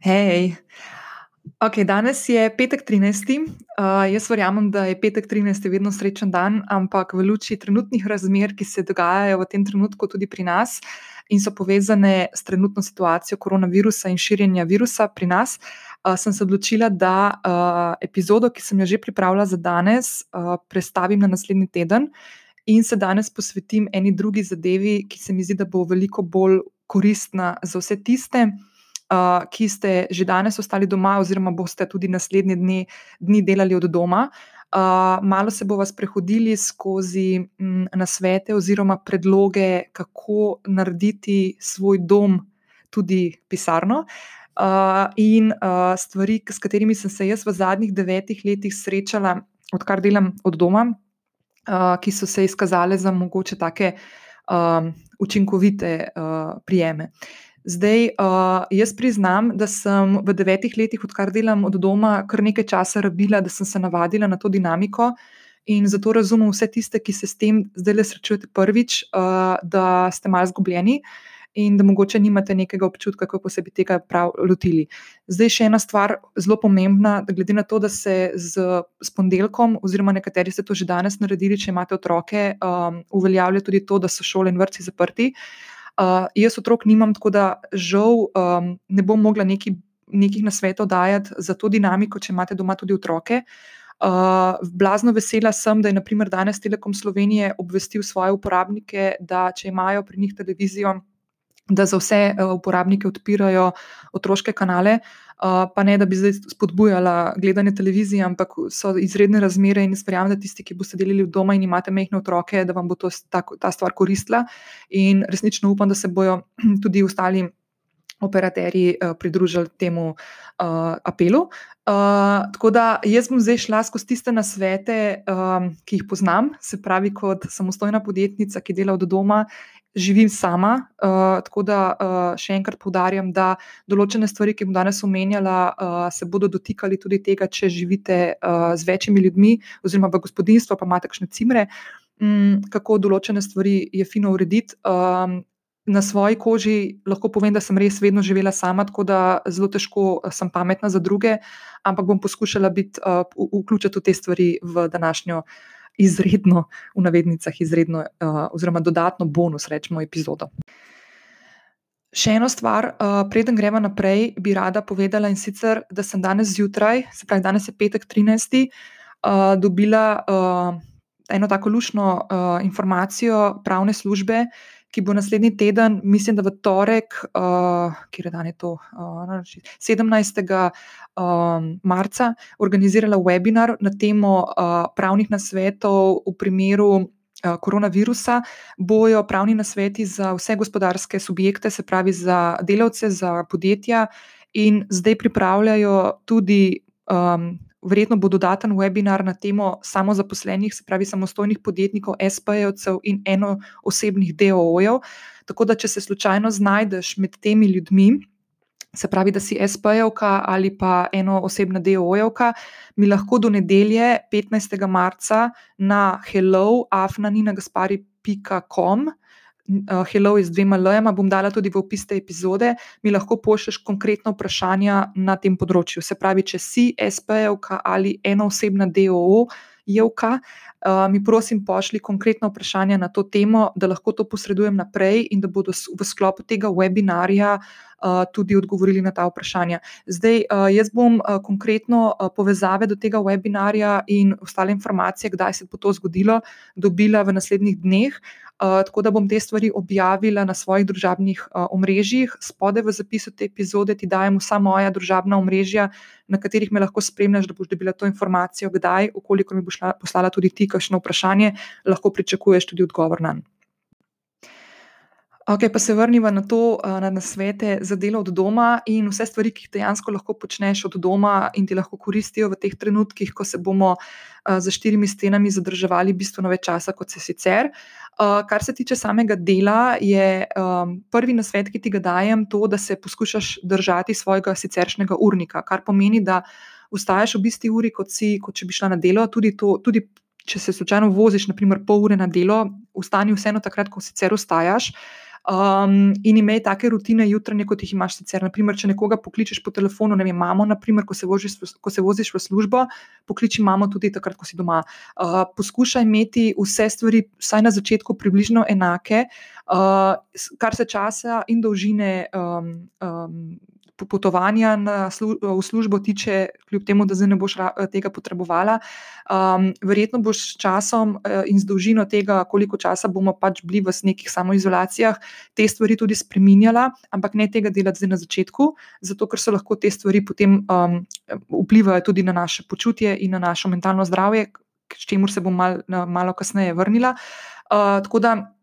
Hej. Okay, danes je petek 13. Uh, jaz verjamem, da je petek 13. vedno srečen dan, ampak v luči trenutnih razmer, ki se dogajajo v tem trenutku tudi pri nas in so povezane s trenutno situacijo koronavirusa in širjenja virusa pri nas, uh, sem se odločila, da uh, epizodo, ki sem jo že pripravila za danes, uh, prestavim na naslednji teden in se danes posvetim eni drugi zadevi, ki se mi zdi, da bo veliko bolj koristna za vse tiste uh, ki ste že danes ostali doma, oziroma boste tudi naslednje dni, dni delali od doma. Uh, malo se bomo sprehodili skozi m, nasvete oziroma predloge, kako narediti svoj dom tudi pisarno. Uh, in uh, stvari, s katerimi sem se jaz v zadnjih devetih letih srečala, odkar delam od doma, uh, ki so se izkazale za mogoče take uh, učinkovite uh, prijeme. Uh, Zdaj, uh, jaz priznam, da sem v devetih letih, odkar delam od doma, kar nekaj časa rabila, da sem se navadila na to dinamiko. In zato razumem vse tiste, ki se s tem zdaj le srečujete prvič, uh, da ste malo zgubljeni in da mogoče nimate nekega občutka, kako se bi tega prav lotili. Zdaj, še ena stvar, zelo pomembna, da glede na to, da se z, z ponedeljkom, oziroma nekateri ste to že danes naredili, če imate otroke, um, uveljavlja tudi to, da so šole in vrtci zaprti. Uh, jaz otrok nimam, tako da žal um, ne bom mogla neki, nekih nasvetov dajati za to dinamiko, če imate doma tudi otroke. Uh, blazno vesela sem, da je naprimer danes Telekom Slovenije obvestil svoje uporabnike, da če imajo pri njih televizijo, da za vse uh, uporabnike odpirajo otroške kanale. Uh, pa ne, da bi zdaj spodbujala gledanje televizije, ampak so izredne razmere in verjamem, da tisti, ki boste delili v doma in imate mehne otroke, da vam bo to, ta, ta stvar koristila. In resnično upam, da se bodo tudi ostali operaterji uh, pridružili temu uh, apelu. Uh, tako da jaz bom zdaj šla skozi tiste nasvete, um, ki jih poznam, se pravi, kot samostojna podjetnica, ki dela od doma. Živim sama, uh, tako da uh, še enkrat poudarjam, da določene stvari, ki bom danes omenjala, uh, se bodo dotikali tudi tega, če živite uh, z večjimi ljudmi, oziroma v gospodinstvu, pa imate kakšne cimre, um, kako določene stvari je fino urediti. Um, na svoji koži lahko povem, da sem res vedno živela sama, tako da zelo težko eh, sem pametna za druge, ampak bom poskušala biti, uh, vključiti te stvari v današnjo izredno, v navednicah, izredno, uh, oziroma dodatno bonus, rečemo, epizodo. Še eno stvar, uh, preden gremo naprej, bi rada povedala in sicer, da sem danes zjutraj, se pravi, danes je petek 13. Uh, dobila uh, eno tako lušno uh, informacijo pravne službe, ki bo naslednji teden, mislim, da v torek, uh, kjer je dan je to, uh, 17. Uh, marca, organizirala webinar na temo uh, pravnih nasvetov v primeru. Koronavirusa bojo pravni nasveti za vse gospodarske subjekte, se pravi za delavce, za podjetja, in zdaj pripravljajo tudi um, verjetno bo dodaten webinar na temo samozaposlenih, se pravi samostojnih podjetnikov, SP-jevcev in enoosebnih DOO-jev. Tako da, če se slučajno znajdeš med temi ljudmi, se pravi, da si SP-jevka ali pa enoosebna DOO-jevka, mi lahko do nedelje, 15. marca, na hello.afnanina.com uh, hello z dvema lojama, bom dala tudi v opis te epizode, mi lahko pošlješ konkretno vprašanja na tem področju. Se pravi, če si SP-jevka ali enoosebna DOO. Jevka, uh, mi prosim, pošli konkretno vprašanje na to temo, da lahko to posredujem naprej in da bodo v sklopu tega webinarja uh, tudi odgovorili na ta vprašanja. Zdaj, jaz bom konkretno povezave do tega webinarja in ostale informacije, kdaj se bo to zgodilo, dobila v naslednjih dneh. Uh, tako da bom te stvari objavila na svojih družabnih uh, omrežjih. Spode v zapisu te epizode ti dajem vsa moja družabna omrežja, na katerih me lahko spremljaš, da boš dobila to informacijo, kdaj, ukoliko mi boš poslala tudi ti kakšno vprašanje, lahko pričakuješ tudi odgovor na njega. Ok, pa se vrnimo na to, eh, na nasvete za delo od doma in vse stvari, ki jih dejansko lahko počneš od doma in ti lahko koristijo v teh trenutkih, ko se bomo eh, za štirimi stenami zadrževali bistveno več časa kot se sicer. Eh, kar se tiče samega dela, je prvi nasvet, ki ti ga dajem, to, da se poskušaš držati svojega siceršnjega urnika, kar pomeni, da vstaješ ob isti uri, kot si, kot če bi šla na delo, tudi to. Tudi Če se slučajno voziš, naprimer, pol ure na delo, vstani vseeno takrat, ko sicer vstajaš, Um, in imej take rutine jutranje, kot jih imaš sicer. Naprimer, če nekoga pokličeš po telefonu, ne vem, mamo, naprimer, ko, se voziš, ko se voziš v službo, pokliči mamo tudi takrat, ko si doma. Uh, poskušaj imeti vse stvari, vsaj na začetku, približno enake, uh, kar se časa in dolžine. Um, um, potovanja slu v službo tiče, kljub temu, da zdaj ne boš tega potrebovala. Um, verjetno boš s časom uh, in z dolžino tega, koliko časa bomo pač bili v nekih samoizolacijah, te stvari tudi spremenjala, ampak ne tega delati zdaj na začetku, zato ker so lahko te stvari potem um, vplivajo tudi na naše počutje in na našo mentalno zdravje, k čemu se bom mal, malo kasneje vrnila. Uh, tako da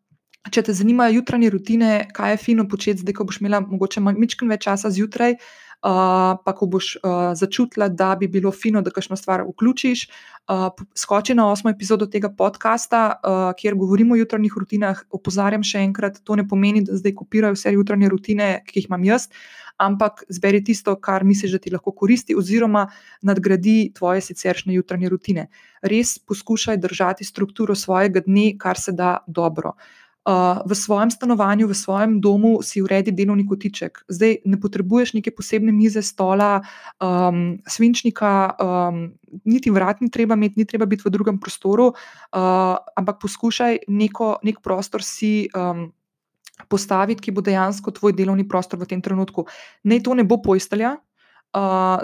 Če te zanimajo jutranje rutine, kaj je fino početi, zdaj, ko boš imela mogoče malo več časa zjutraj, uh, pa ko boš uh, začutila, da bi bilo fino, da kakšno stvar vključiš, uh, skoči na osmo epizodo tega podcasta, uh, kjer govorimo o jutranjih rutinah. Opozarjam še enkrat, to ne pomeni, da zdaj kopirajo vse jutranje rutine, ki jih imam jaz, ampak zberi tisto, kar misliš, da ti lahko koristi, oziroma nadgradi tvoje siceršnje jutranje rutine. Res poskušaj držati strukturo svojega dne, kar se da dobro v svojem stanovanju, v svojem domu si uredi delovni kotiček. Zdaj ne potrebuješ neke posebne mize, stola, um, svinčnika, um, niti vrat ni treba imeti, ni treba biti v drugem prostoru, uh, ampak poskušaj neko, nek prostor si. Um, Postaviti, ki bo dejansko tvoj delovni prostor v tem trenutku. Ne, to ne bo postelja,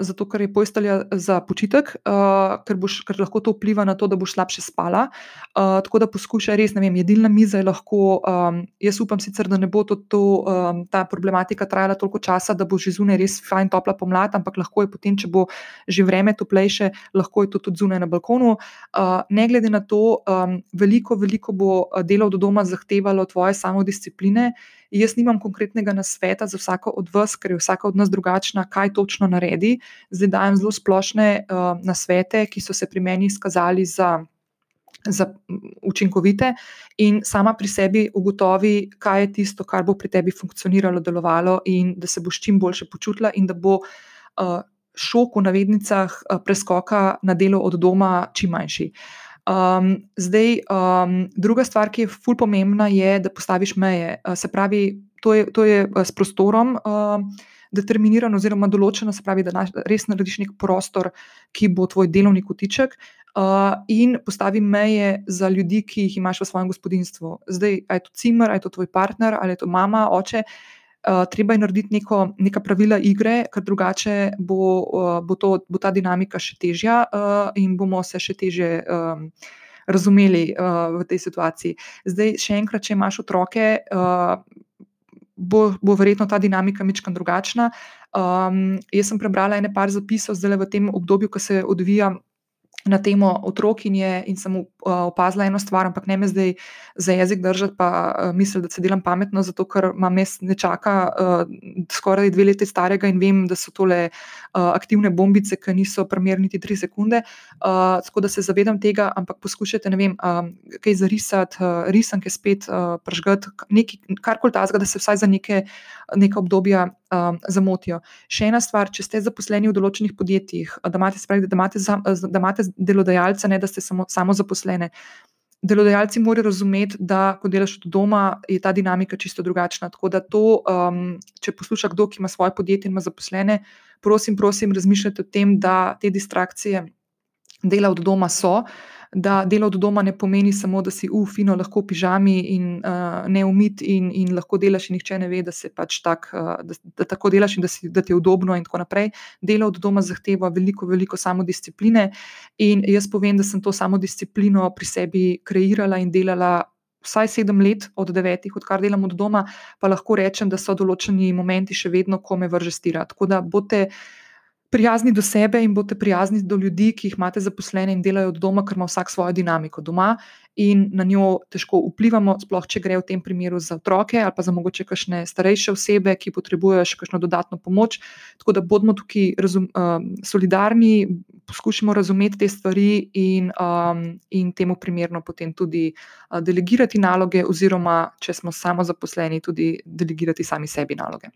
zato ker je postelja za počitek, uh, ker, boš, ker lahko to vpliva na to, da boš slabše spala. Uh, tako da poskušaj res, ne vem, jedilna miza je lahko. Um, jaz upam sicer, da ne bo to, to, um, ta problematika trajala toliko časa, da bo že zunaj res fajn topla pomlad, ampak lahko je potem, če bo že vreme toplejše, lahko je to tudi zunaj na balkonu. Uh, ne glede na to, um, veliko, veliko bo delo od doma zahtevalo tvoje samodiscipline. Jaz nimam konkretnega nasveta za vsako od vas, ker je vsaka od nas drugačna, kaj točno naredi. Zdaj dajem zelo splošne uh, nasvete, ki so se pri meni izkazali za. Za učinkovite, in sama pri sebi ugotovi, kaj je tisto, kar bo pri tebi funkcioniralo, delovalo, in da se boš čim boljše počutila, in da bo uh, šok v navednicah uh, preskoka na delo od doma čim manjši. Um, zdaj, um, druga stvar, ki je fully pomembna, je, da postaviš meje. Uh, se pravi, to je, to je s prostorom uh, determinirano, oziroma določeno, se pravi, da naš, res narediš nek prostor, ki bo tvoj delovni kotiček. Uh, in postavi meje za ljudi, ki jih imaš v svojem gospodinstvu. Zdaj, ali je to cimer, ali je to tvoj partner, ali je to mama, oče. Uh, treba je narediti neko, neka pravila igre, ker drugače bo, uh, bo, to, bo ta dinamika še težja uh, in bomo se še teže. Um, Razumeli uh, v tej situaciji. Zdaj, še enkrat, če imaš otroke, uh, bo, bo verjetno ta dinamika mečkam drugačna. Um, jaz sem prebrala ene par zapisov, zdaj v tem obdobju, ko se odvija na temo otrokinje in sem opazila eno stvar, ampak ne me zdaj za jezik držati, pa mislim, da se delam pametno, zato ker imam jaz ne čaka skoraj dve leti starega in vem, da so tole aktivne bombice, ki niso primerne niti tri sekunde. Tako da se zavedam tega, ampak poskušajte, ne vem, kaj zarisati, risanke spet pržgati, karkoli tazga, da se vsaj za neke, neke obdobja um, zamotijo. Še ena stvar, če ste zaposleni v določenih podjetjih, da imate, spravi, da imate, za, da imate delodajalce, ne da ste samo, samo zaposlene. Delodajalci morajo razumeti, da ko delaš od doma, je ta dinamika čisto drugačna. Tako da, to, um, če posluša kdo, ki ima svoje podjetje in ima zaposlene, prosim, prosim, razmišljajte o tem, da te distrakcije dela od doma so. Uh, da delo od doma ne pomeni samo, da si ufino lahko v pižami in uh, ne umit in, in lahko delaš, in nihče ne ve, da se pač tak, uh, da, da tako delaš in da, si, da ti je udobno, in tako naprej. Delo od doma zahteva veliko, veliko samodiscipline. In jaz povem, da sem to samodisciplino pri sebi kreirala in delala. Vsaj sedem let od devetih, odkar delam od doma, pa lahko rečem, da so določeni momenti še vedno, ko me vrže stira. Tako da bote uh, prijazni do sebe in boste prijazni do ljudi, ki jih imate zaposlene in delajo od doma, ker ima vsak svojo dinamiko doma in na njo težko vplivamo, sploh če gre v tem primeru za otroke ali pa za mogoče kakšne starejše osebe, ki potrebujejo še kakšno dodatno pomoč. Tako da bodimo tukaj razum, uh, solidarni, poskušamo razumeti te stvari in, um, in temu primerno potem tudi uh, delegirati naloge, oziroma če smo samo zaposleni, tudi delegirati sami sebi naloge.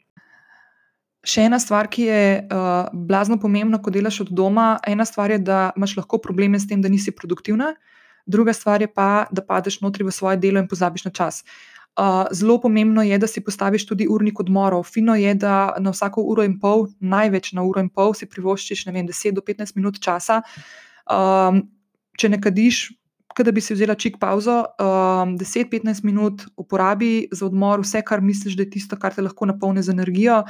Še ena stvar, ki je uh, blazno pomembna, ko delaš od doma, ena stvar je, da imaš lahko probleme s tem, da nisi produktivna, druga stvar je pa, da padeš notri v svoje delo in pozabiš na čas. Uh, zelo pomembno je, da si postaviš tudi urnik odmorov. Fino je, da na vsako uro in pol, največ na uro in pol, si privoščiš vem, 10 do 15 minut časa. Um, če ne kadiš, da bi si vzela čik pauzo, um, 10-15 minut uporabi za odmor, vse, kar misliš, da je tisto, kar te lahko napolni z energijo.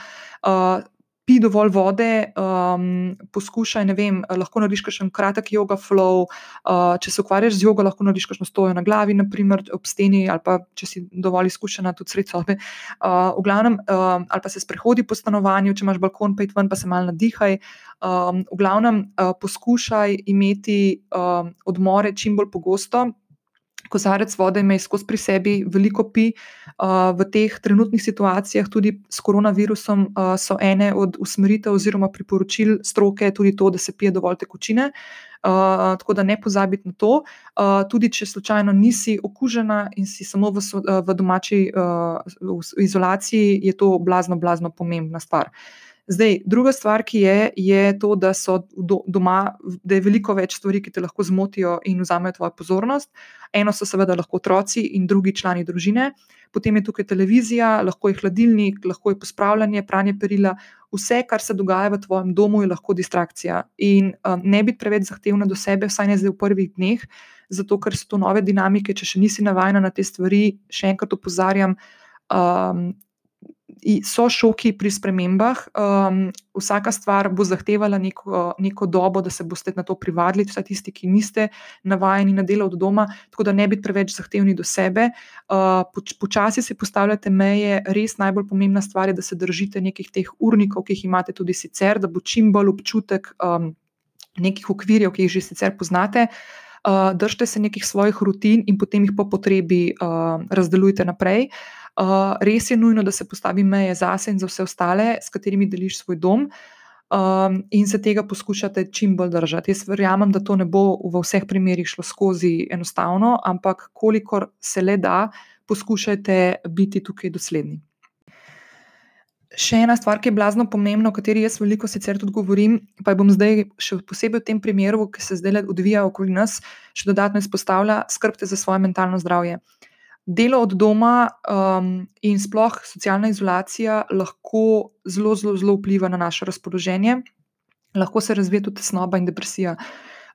Uh, pi dovolj vode, um, poskušaj, ne vem, lahko narediš še en kratek yoga flow. Uh, če se ukvarjaš z jogo, lahko narediš še stojo na glavi, naprimer ob steni, ali pa če si dovolj izkušena, tudi sred sobe. Uh, v glavnem, uh, ali pa se sprehodi po stanovanju, če imaš balkon, pej ven, pa se malo nadihaj. Um, v glavnem, uh, poskušaj imeti um, odmore čim bolj pogosto kozarec vode imej skozi pri sebi, veliko pi. Uh, v teh trenutnih situacijah, tudi s koronavirusom, uh, so ene od usmeritev oziroma priporočil stroke tudi to, da se pije dovolj tekočine. Uh, tako da ne pozabite na to. Uh, tudi če slučajno nisi okužena in si samo v, v domači uh, v izolaciji, je to blazno, blazno pomembna stvar. Uh, Zdaj, druga stvar, ki je, je to, da so do, doma, da je veliko več stvari, ki te lahko zmotijo in vzamejo tvojo pozornost. Eno so seveda lahko otroci in drugi člani družine, potem je tukaj televizija, lahko je hladilnik, lahko je pospravljanje, pranje perila. Vse, kar se dogaja v tvojem domu, je lahko distrakcija. In um, ne biti preveč zahtevna do sebe, vsaj ne zdaj v prvih dneh, zato ker so to nove dinamike. Če še nisi navajena na te stvari, še enkrat opozarjam. Um, so šoki pri spremembah. Um, vsaka stvar bo zahtevala neko, neko dobo, da se boste na to privadili, vsaj tisti, ki niste navajeni na delo od doma, tako da ne biti preveč zahtevni do sebe. Uh, počasi si postavljate meje, res najbolj pomembna stvar je, da se držite nekih teh urnikov, ki jih imate tudi sicer, da bo čim bolj občutek um, nekih okvirjev, ki jih že sicer poznate. Uh, držite se nekih svojih rutin in potem jih po potrebi uh, razdelujte naprej. Uh, Uh, res je nujno, da se postavi meje zase in za vse ostale, s katerimi deliš svoj dom, um, in se tega poskušate čim bolj držati. Jaz verjamem, da to ne bo v vseh primerih šlo skozi enostavno, ampak kolikor se le da, poskušajte biti tukaj dosledni. Še ena stvar, ki je blazno pomembna, o kateri jaz veliko sicer tudi govorim, pa bom zdaj še posebej v tem primeru, ki se zdaj odvija okoli nas, še dodatno izpostavlja, skrbite za svoje mentalno zdravje. Delo od doma um, in sploh socialna izolacija lahko zelo, zelo, zelo vpliva na naše razpoloženje, lahko se razvije tudi tesnoba in depresija.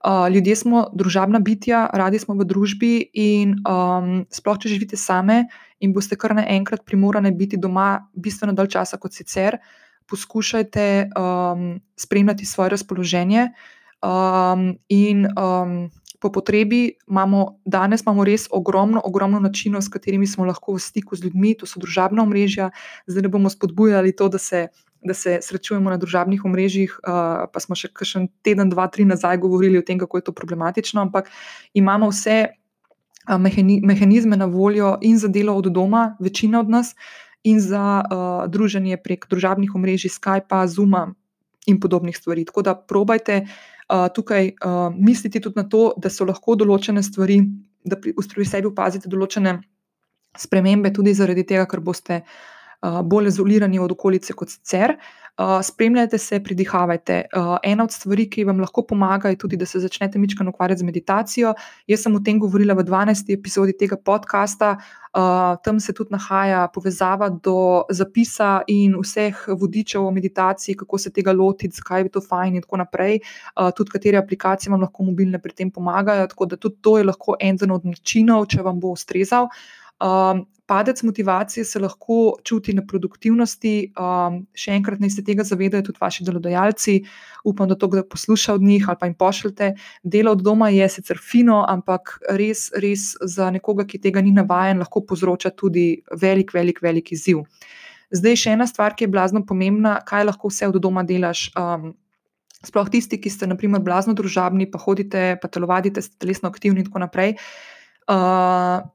Uh, ljudje smo družabna bitja, radi smo v družbi, in um, sploh če živite same in boste kar naenkrat primorani biti doma bistveno dalj časa kot sicer, poskušajte um, spremljati svoje razpoloženje um, in um, po potrebi imamo danes imamo res ogromno, ogromno načinov, s katerimi smo lahko v stiku z ljudmi, to so družabna omrežja. Zdaj ne bomo spodbujali to, da se, da se srečujemo na družabnih omrežjih, uh, pa smo še kakšen teden, dva, tri nazaj govorili o tem, kako je to problematično, ampak imamo vse uh, mehanizme na voljo in za delo od doma, večina od nas, in za uh, druženje prek družabnih omrežij, Skypa, Zuma in podobnih stvari. Tako da probajte tukaj uh, misliti tudi na to, da so lahko določene stvari, da pri, pri sebi opazite določene spremembe, tudi zaradi tega, ker boste uh, bolj izolirani od okolice kot sicer. Uh, spremljajte se, pridihavajte. Uh, ena od stvari, ki vam lahko pomaga, je tudi, da se začnete mičkano ukvarjati z meditacijo. Jaz sem o tem govorila v 12. epizodi tega podcasta. Uh, tam se tudi nahaja povezava do zapisa in vseh vodičev o meditaciji, kako se tega lotiti, zakaj je to fajn, in tako naprej. Uh, tudi katere aplikacije vam lahko mobilne pri tem pomagajo. Tako da tudi to je lahko eden od načinov, če vam bo ustrezal. Um, padec motivacije se lahko čuti na produktivnosti. Um, še enkrat, naj se tega zavedajo tudi vaši delodajalci. Upam, da to kdo posluša od njih ali pa jim pošljete. Delo od doma je sicer fino, ampak res, res za nekoga, ki tega ni navaden, lahko povzroča tudi velik, velik, velik izziv. Zdaj, še ena stvar, ki je blazno pomembna, kaj lahko vse od doma delaš. Um, sploh tisti, ki ste, naprimer, blazno družabni, pa hodite, pa telovadite, ste telesno aktivni in tako naprej. Uh,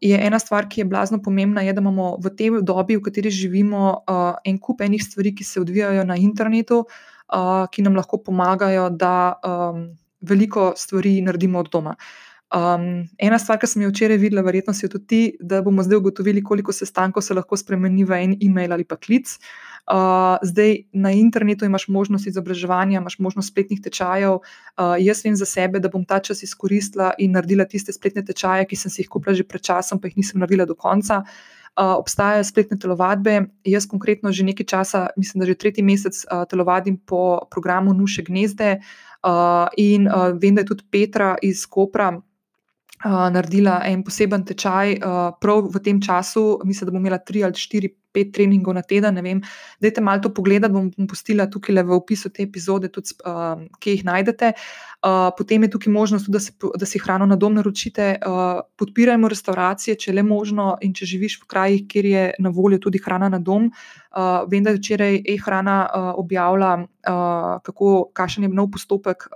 je ena stvar, ki je blazno pomembna, je, da imamo v tej dobi, v kateri živimo, uh, en kup enih stvari, ki se odvijajo na internetu, uh, ki nam lahko pomagajo, da um, veliko stvari naredimo od doma. Um, ena stvar, ki sem jo včeraj videla, verjetno si jo tudi ti, da bomo zdaj ugotovili, koliko sestankov se lahko spremeni v en e-mail ali pa klic. Uh, Uh, zdaj na internetu imaš možnost izobraževanja, imaš možnost spletnih tečajev. Uh, jaz vem za sebe, da bom ta čas izkoristila in naredila tiste spletne tečaje, ki sem si jih kupila že pred časom, pa jih nisem naredila do konca. obstajajo spletne telovadbe. Jaz konkretno že nekaj časa, mislim, da že tretji mesec telovadim po programu Nuše gnezde in vem, da je tudi Petra iz Kopra naredila en poseben tečaj prav v tem času, mislim, da bom imela tri ali štiri pet treningov na teden, ne vem. Dajte malo to pogledati, bom, bom postila tukaj le v opisu te epizode, tudi uh, kje jih najdete. Uh, potem je tukaj možnost, da, se, da si hrano na dom naročite. Uh, podpirajmo restauracije, če le možno in če živiš v krajih, kjer je na voljo tudi hrana na dom. Uh, vem, da je včeraj e-hrana uh, objavila, uh, kakšen je nov postopek.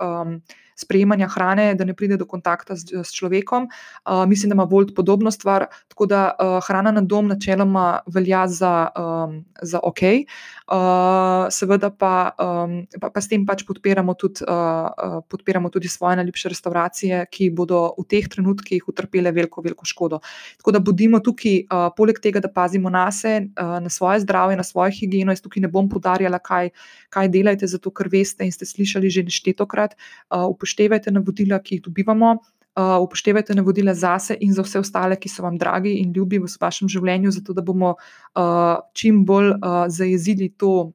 Sprejemanja hrane, da ne pride do kontakta s, s človekom. Uh, mislim, da ima Volt podobno stvar, tako da uh, hrana na dom načeloma velja za, um, za ok. Uh, seveda pa, um, pa, pa s tem pač podpiramo tudi, uh, podpiramo tudi svoje najljubše restauracije, ki bodo v teh trenutkih utrpele veliko, veliko škodo. Tako da bodimo tukaj, uh, poleg tega, da pazimo na sebe, uh, na svoje zdravje, na svojo higieno. Jaz tukaj ne bom podarjala, kaj, kaj delate, zato ker veste in ste slišali že neštetokrat. Uh, upoštevajte navodila, ki jih dobivamo, uh, upoštevajte navodila zase in za vse ostale, ki so vam dragi in ljubi v vašem življenju, zato da bomo uh, čim bolj uh, zajezili to.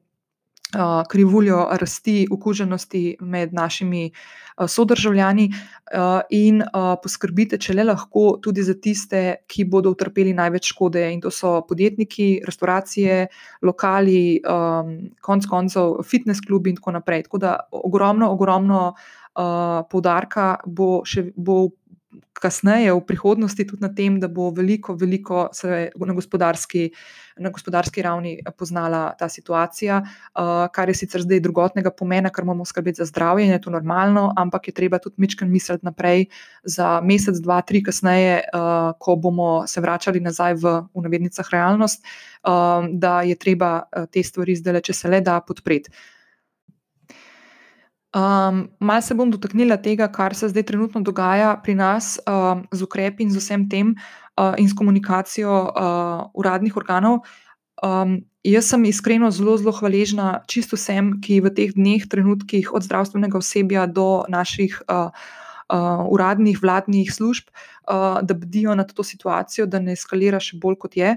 Krivuljo rasti okuženosti med našimi sodržavljani, in poskrbite, če le lahko, tudi za tiste, ki bodo utrpeli največ škode, in to so podjetniki, restauracije, lokali, konc koncev, fitness klubi in tako naprej. Tako da ogromno, ogromno uh, poudarka bo bo kasneje, v prihodnosti, tudi na tem, da bo veliko, veliko se na gospodarski, na gospodarski ravni poznala ta situacija, uh, kar je sicer zdaj drugotnega pomena, ker moramo skrbeti za zdravje in je to normalno, ampak je treba tudi mičken misliti naprej za mesec, dva, tri kasneje, uh, ko bomo se vračali nazaj v, v navednicah realnost, da je treba te stvari zdaj, če se le da, podpreti. Um, Malce se bom dotaknila tega, kar se zdaj trenutno dogaja pri nas um, z ukrepi in z vsem tem, uh, in s komunikacijo uh, uradnih organov. Um, jaz sem iskreno zelo, zelo hvaležna čisto vsem, ki v teh dneh, trenutkih, od zdravstvenega osebja do naših uh, uh, uradnih vladnih služb, uh, da bdijo nad to situacijo, da ne eskalira še bolj kot je.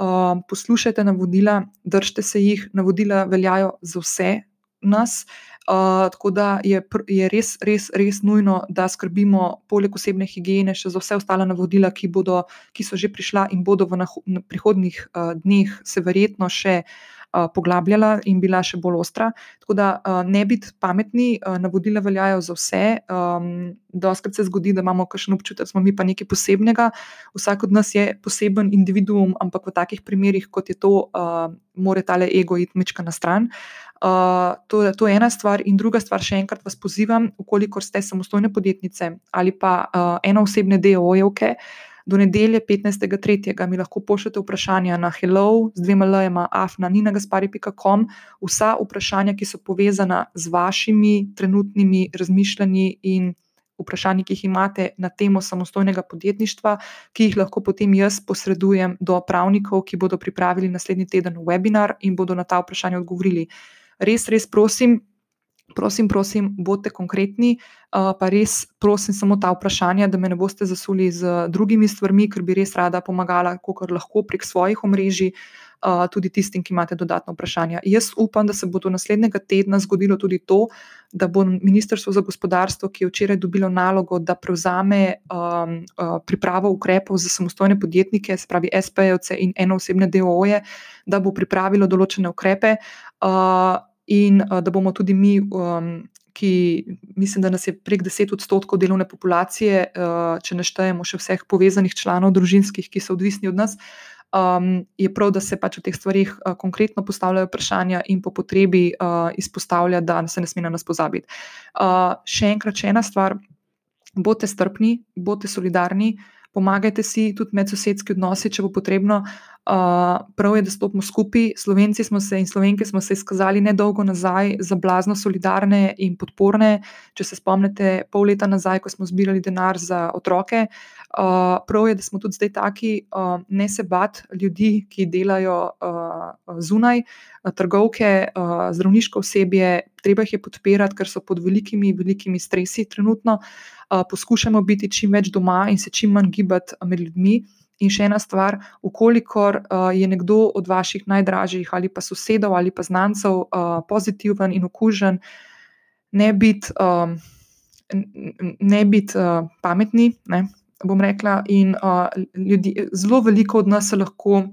Uh, poslušajte navodila, držite se jih, navodila veljajo za vse nas. Uh, tako da je, je res, res, res nujno, da skrbimo, poleg osebne higiene, še za vse ostale navodila, ki, bodo, ki so že prišla in bodo v prihodnih uh, dneh se verjetno še uh, poglabljala in bila še bolj ostra. Tako da uh, ne biti pametni, uh, navodila veljajo za vse. Um, Doskrat se zgodi, da imamo kakšen občutek, da smo mi pa nekaj posebnega. Vsak od nas je poseben individuum, ampak v takih primerih, kot je to, uh, mora tale ego iti mečka na stran. Uh, to, to je ena stvar, in druga stvar, še enkrat vas pozivam, ukolikor ste samostojne podjetnice ali pa uh, eno osebne DOJ-ovke, do nedelje 15.3. mi lahko pošljete vprašanja na hello, z dvema lajema, afna, ninagaspari.com, vsa vprašanja, ki so povezana z vašimi trenutnimi razmišljanji in vprašanji, ki jih imate na temo samostojnega podjetništva, ki jih lahko potem jaz posredujem do pravnikov, ki bodo pripravili naslednji teden webinar in bodo na ta vprašanja odgovorili res, res prosim, prosim, prosim, bodite konkretni, uh, pa res prosim samo ta vprašanja, da me ne boste zasuli z drugimi stvarmi, ker bi res rada pomagala, kako lahko prek svojih omrežij. Uh, tudi tistim, ki imate dodatno vprašanje. Jaz upam, da se bo do naslednjega tedna zgodilo tudi to, da bo Ministrstvo za gospodarstvo, ki je včeraj dobilo nalogo, da prevzame um, pripravo ukrepov za samostojne podjetnike, se pravi SP-jevce in enoosebne DOO-je, da bo pripravilo določene ukrepe. Uh, in uh, da bomo tudi mi, um, ki mislim, da nas je prek 10 odstotkov delovne populacije, uh, če naštejemo še vseh povezanih članov družinskih, ki so odvisni od nas, um, je prav, da se pač o teh stvarih uh, konkretno postavljajo vprašanja in po potrebi uh, izpostavlja, da se ne sme na nas pozabiti. Uh, še enkrat, še ena stvar. Bodite strpni, bodite solidarni, pomagajte si tudi med sosedski odnosi, če bo potrebno. Uh, prav je, da stopimo skupaj. Slovenci smo se in slovenke smo se izkazali nedolgo nazaj za blazno solidarne in podporne. Če se spomnite, pol leta nazaj, ko smo zbirali denar za otroke, uh, prav je, da smo tudi zdaj taki, uh, ne se bat ljudi, ki delajo uh, zunaj, uh, trgovke, uh, zdravniško osebje, treba jih je podpirati, ker so pod velikimi, velikimi stresi trenutno. Uh, poskušamo biti čim več doma in se čim manj gibati med ljudmi In še ena stvar, ukolikor uh, je nekdo od vaših najdražjih ali pa sosedov ali pa znancev uh, pozitiven in okužen, ne biti um, bit, uh, pametni, ne, bom rekla, in uh, ljudi, zelo veliko od nas se lahko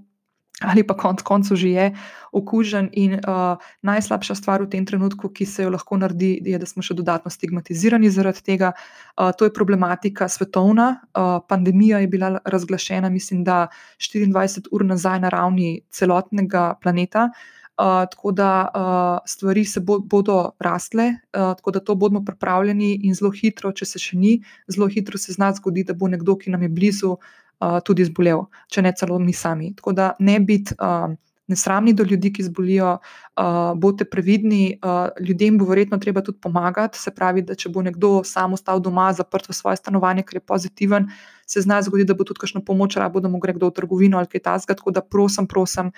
ali pa konec koncev že je okužen. In uh, najslabša stvar v tem trenutku, ki se jo lahko naredi, je, da smo še dodatno stigmatizirani zaradi tega. Uh, to je problematika svetovna. Uh, pandemija je bila razglašena, mislim, da 24 ur nazaj na ravni celotnega planeta. Uh, tako da uh, stvari se bo, bodo rastle, uh, tako da to bomo pripravljeni in zelo hitro, če se še ni, zelo hitro se zna zgoditi, da bo nekdo, ki nam je blizu, uh, uh, tudi zbolel, če ne celo mi sami. Tako da ne biti uh, nesramni do ljudi, ki zbolijo, uh, bodite previdni, uh, ljudem bo verjetno treba tudi pomagati. Se pravi, da če bo nekdo sam ostal doma, zaprt v svoje stanovanje, ker je pozitiven, se zna zgoditi, da bo tudi kakšno pomoč rabo, da mu gre kdo v trgovino ali kaj tasga. Tako da prosim, prosim,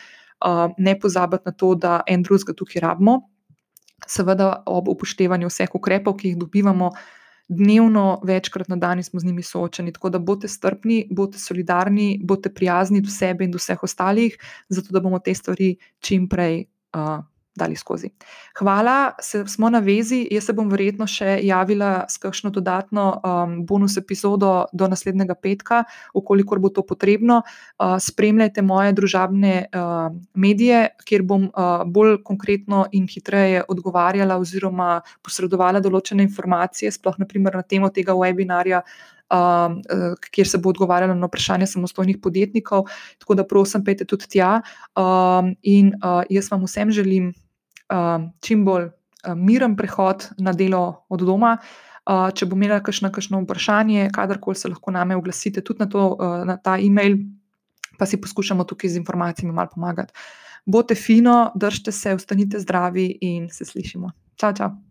uh, ne pozabite na to, da en drugega tukaj rabimo. Seveda, ob upoštevanju vseh ukrepov, ki jih dobivamo, dnevno, večkrat na dan smo z njimi soočeni. Tako da bodite strpni, bodite solidarni, bodite prijazni do sebe in do vseh ostalih, zato da bomo te stvari čim prej. Uh, dali skozi. Hvala, se, smo na vezi. Jaz se bom verjetno še javila s kakšno dodatno um, bonus epizodo do naslednjega petka, ukolikor bo to potrebno. Uh, spremljajte moje družabne uh, medije, kjer bom uh, bolj konkretno in hitreje odgovarjala oziroma posredovala določene informacije, sploh naprimer na temo tega webinarja. Uh, kjer se bo odgovarjalo na vprašanje samostojnih podjetnikov. Tako da, prosim, pejte tudi tja. Uh, in uh, jaz vam vsem želim uh, čim bolj uh, miren prehod na delo od doma. Uh, če bo imela kakšno, kakšno vprašanje, kadarkoli se lahko name oglasite, tudi na, to, uh, na ta e-mail, pa si poskušamo tukaj z informacijami malo pomagati. Bote fino, držite se, ostanite zdravi in se slišimo. Čau, čau.